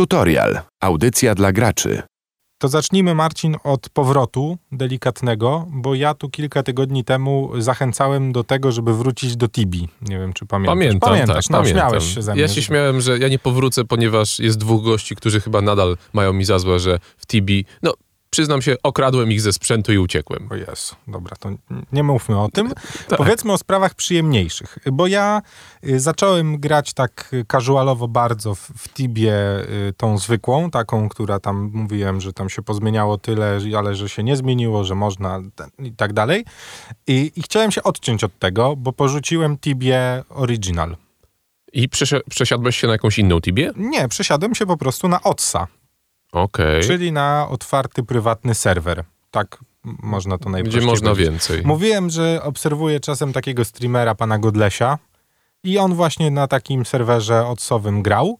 Tutorial. Audycja dla graczy. To zacznijmy, Marcin, od powrotu delikatnego, bo ja tu kilka tygodni temu zachęcałem do tego, żeby wrócić do Tibi. Nie wiem, czy pamiętasz. Pamiętam, Pamiętasz, tak, no, pamiętam. śmiałeś się ze mnie. Ja się śmiałem, że ja nie powrócę, ponieważ jest dwóch gości, którzy chyba nadal mają mi za złe, że w TB, no przyznam się, okradłem ich ze sprzętu i uciekłem. O Jezu, dobra, to nie mówmy o tym. Tak. Powiedzmy o sprawach przyjemniejszych, bo ja y, zacząłem grać tak casualowo bardzo w, w Tibie y, tą zwykłą, taką, która tam mówiłem, że tam się pozmieniało tyle, ale że się nie zmieniło, że można i tak dalej. I, I chciałem się odciąć od tego, bo porzuciłem Tibie Original. I przesi- przesiadłeś się na jakąś inną Tibię? Nie, przesiadłem się po prostu na OTSA, Okej. czyli na otwarty, prywatny serwer. Tak można to Gdzie najprościej można powiedzieć. więcej. Mówiłem, że obserwuję czasem takiego streamera, pana Godlesia i on właśnie na takim serwerze odsowym grał.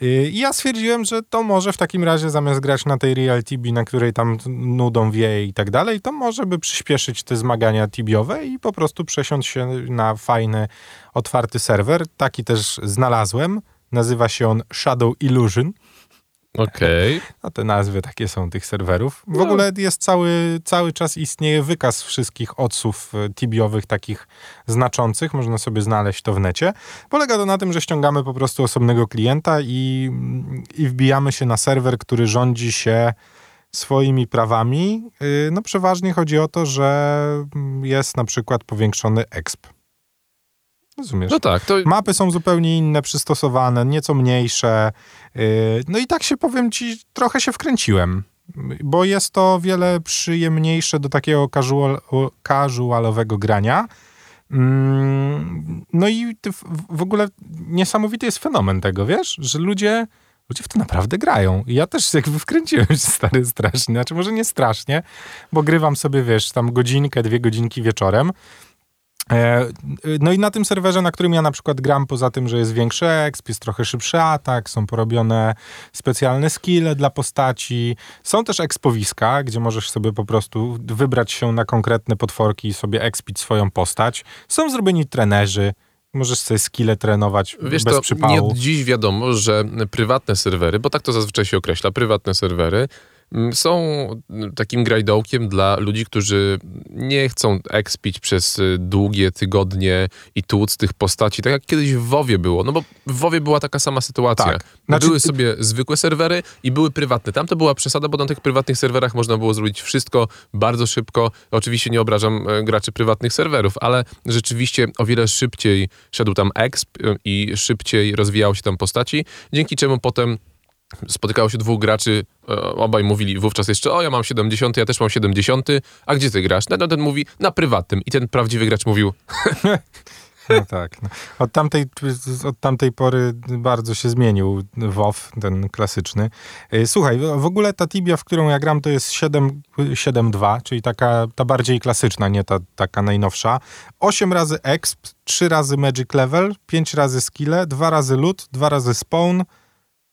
Yy, I ja stwierdziłem, że to może w takim razie zamiast grać na tej Real TB, na której tam nudą wieje i tak dalej, to może by przyspieszyć te zmagania tibiowe i po prostu przesiąść się na fajny, otwarty serwer. Taki też znalazłem. Nazywa się on Shadow Illusion. Okej. No te nazwy takie są tych serwerów. W No. ogóle jest cały, cały czas istnieje wykaz wszystkich odsów e, tibiowych takich znaczących. Można sobie znaleźć to w necie. Polega to na tym, że ściągamy po prostu osobnego klienta i, i wbijamy się na serwer, który rządzi się swoimi prawami. Yy, No przeważnie chodzi o to, że mm, jest na przykład powiększony exp. Rozumiesz? No tak, to Mapy są zupełnie inne, przystosowane, nieco mniejsze. Yy, No i tak się powiem ci, trochę się wkręciłem, bo jest to wiele przyjemniejsze do takiego casual, casualowego grania. Mm, No i w ogóle niesamowity jest fenomen tego, wiesz, że ludzie, ludzie w to naprawdę grają. I ja też jakby wkręciłem się stary strasznie, znaczy może nie strasznie, bo grywam sobie, wiesz, tam godzinkę, dwie godzinki wieczorem. E, No i na tym serwerze, na którym ja na przykład gram, poza tym, że jest większy exp, jest trochę szybszy atak, są porobione specjalne skille dla postaci, są też expowiska, gdzie możesz sobie po prostu wybrać się na konkretne potworki i sobie expić swoją postać. Są zrobieni trenerzy, możesz sobie skille trenować Wiesz, bez to przypału. nie od dziś wiadomo, że prywatne serwery, bo tak to zazwyczaj się określa, prywatne serwery są takim grajdołkiem dla ludzi, którzy nie chcą expić przez y, długie tygodnie i tłuc tych postaci, tak jak kiedyś w WoWie było. No bo w WoWie była taka sama sytuacja. Tak. Znaczy- były sobie zwykłe serwery i były prywatne. Tam to była przesada, bo na tych prywatnych serwerach można było zrobić wszystko bardzo szybko. Oczywiście nie obrażam e, graczy prywatnych serwerów, ale rzeczywiście o wiele szybciej szedł tam exp y, i szybciej rozwijało się tam postaci, dzięki czemu potem spotykało się dwóch graczy, e, obaj mówili wówczas jeszcze, o ja mam 70, ja też mam 70, a gdzie ty grasz? No, no ten mówi, na prywatnym. I ten prawdziwy gracz mówił, No tak. No. Od, tamtej, od tamtej pory bardzo się zmienił WoW, ten klasyczny. Y, Słuchaj, w ogóle ta Tibia, w którą ja gram, to jest 7 7.2, czyli taka ta bardziej klasyczna, nie ta taka najnowsza. 8 razy exp, 3 razy magic level, 5 razy skille, 2 razy loot, 2 razy spawn.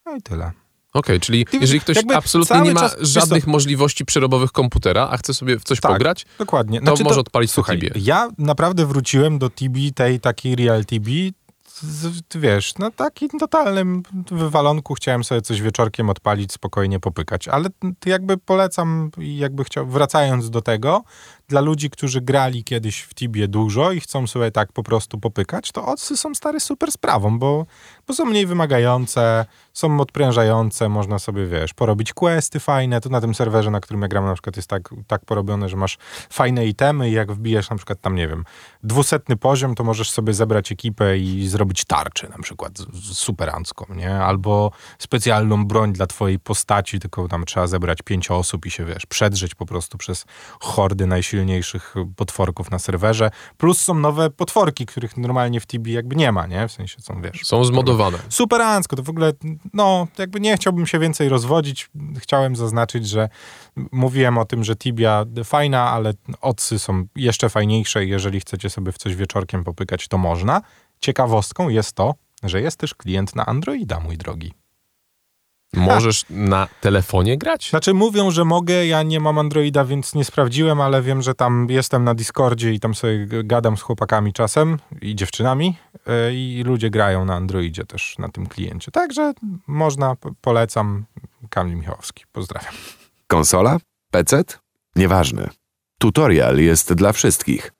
No i tyle. Okej, czyli Ty- jeżeli ktoś jakby absolutnie nie ma czas- żadnych co- możliwości przerobowych komputera, a chce sobie w coś Tak. pograć, Dokładnie. to może odpalić Słuchaj, ja naprawdę wróciłem do Tibi, tej takiej Real Tibi, z- wiesz, na takim totalnym wywalonku chciałem sobie coś wieczorkiem odpalić, spokojnie popykać, ale jakby polecam i jakby chciał, wracając do tego, dla ludzi, którzy grali kiedyś w Tibie dużo i chcą sobie tak po prostu popykać, to odsy są stary super sprawą, bo, bo są mniej wymagające, są odprężające, można sobie, wiesz, porobić questy fajne, to na tym serwerze, na którym ja gram na przykład jest tak, tak porobione, że masz fajne itemy i jak wbijesz na przykład tam, nie wiem, dwusetny poziom, to możesz sobie zebrać ekipę i zrobić tarczę na przykład superancką, nie? Albo specjalną broń dla twojej postaci, tylko tam trzeba zebrać pięć osób i się, wiesz, przedrzeć po prostu przez hordy najsilniejszych potworków na serwerze. Plus są nowe potworki, których normalnie w Tibi jakby nie ma, nie? W sensie są, wiesz... są zmodowane. Superancko, to w ogóle, no, jakby nie chciałbym się więcej rozwodzić. Chciałem zaznaczyć, że mówiłem o tym, że Tibia fajna, ale odsy są jeszcze fajniejsze i jeżeli chcecie sobie w coś wieczorkiem popykać, to można. Ciekawostką jest to, że jest też klient na Androida, mój drogi. Możesz na telefonie grać? Znaczy mówią, że mogę, ja nie mam Androida, więc nie sprawdziłem, ale wiem, że tam jestem na Discordzie i tam sobie gadam z chłopakami czasem i dziewczynami yy, i ludzie grają na Androidzie też, na tym kliencie. Także można, polecam. Kamil Michałowski, pozdrawiam. Konsola? PC? Nieważne. Tutorial jest dla wszystkich.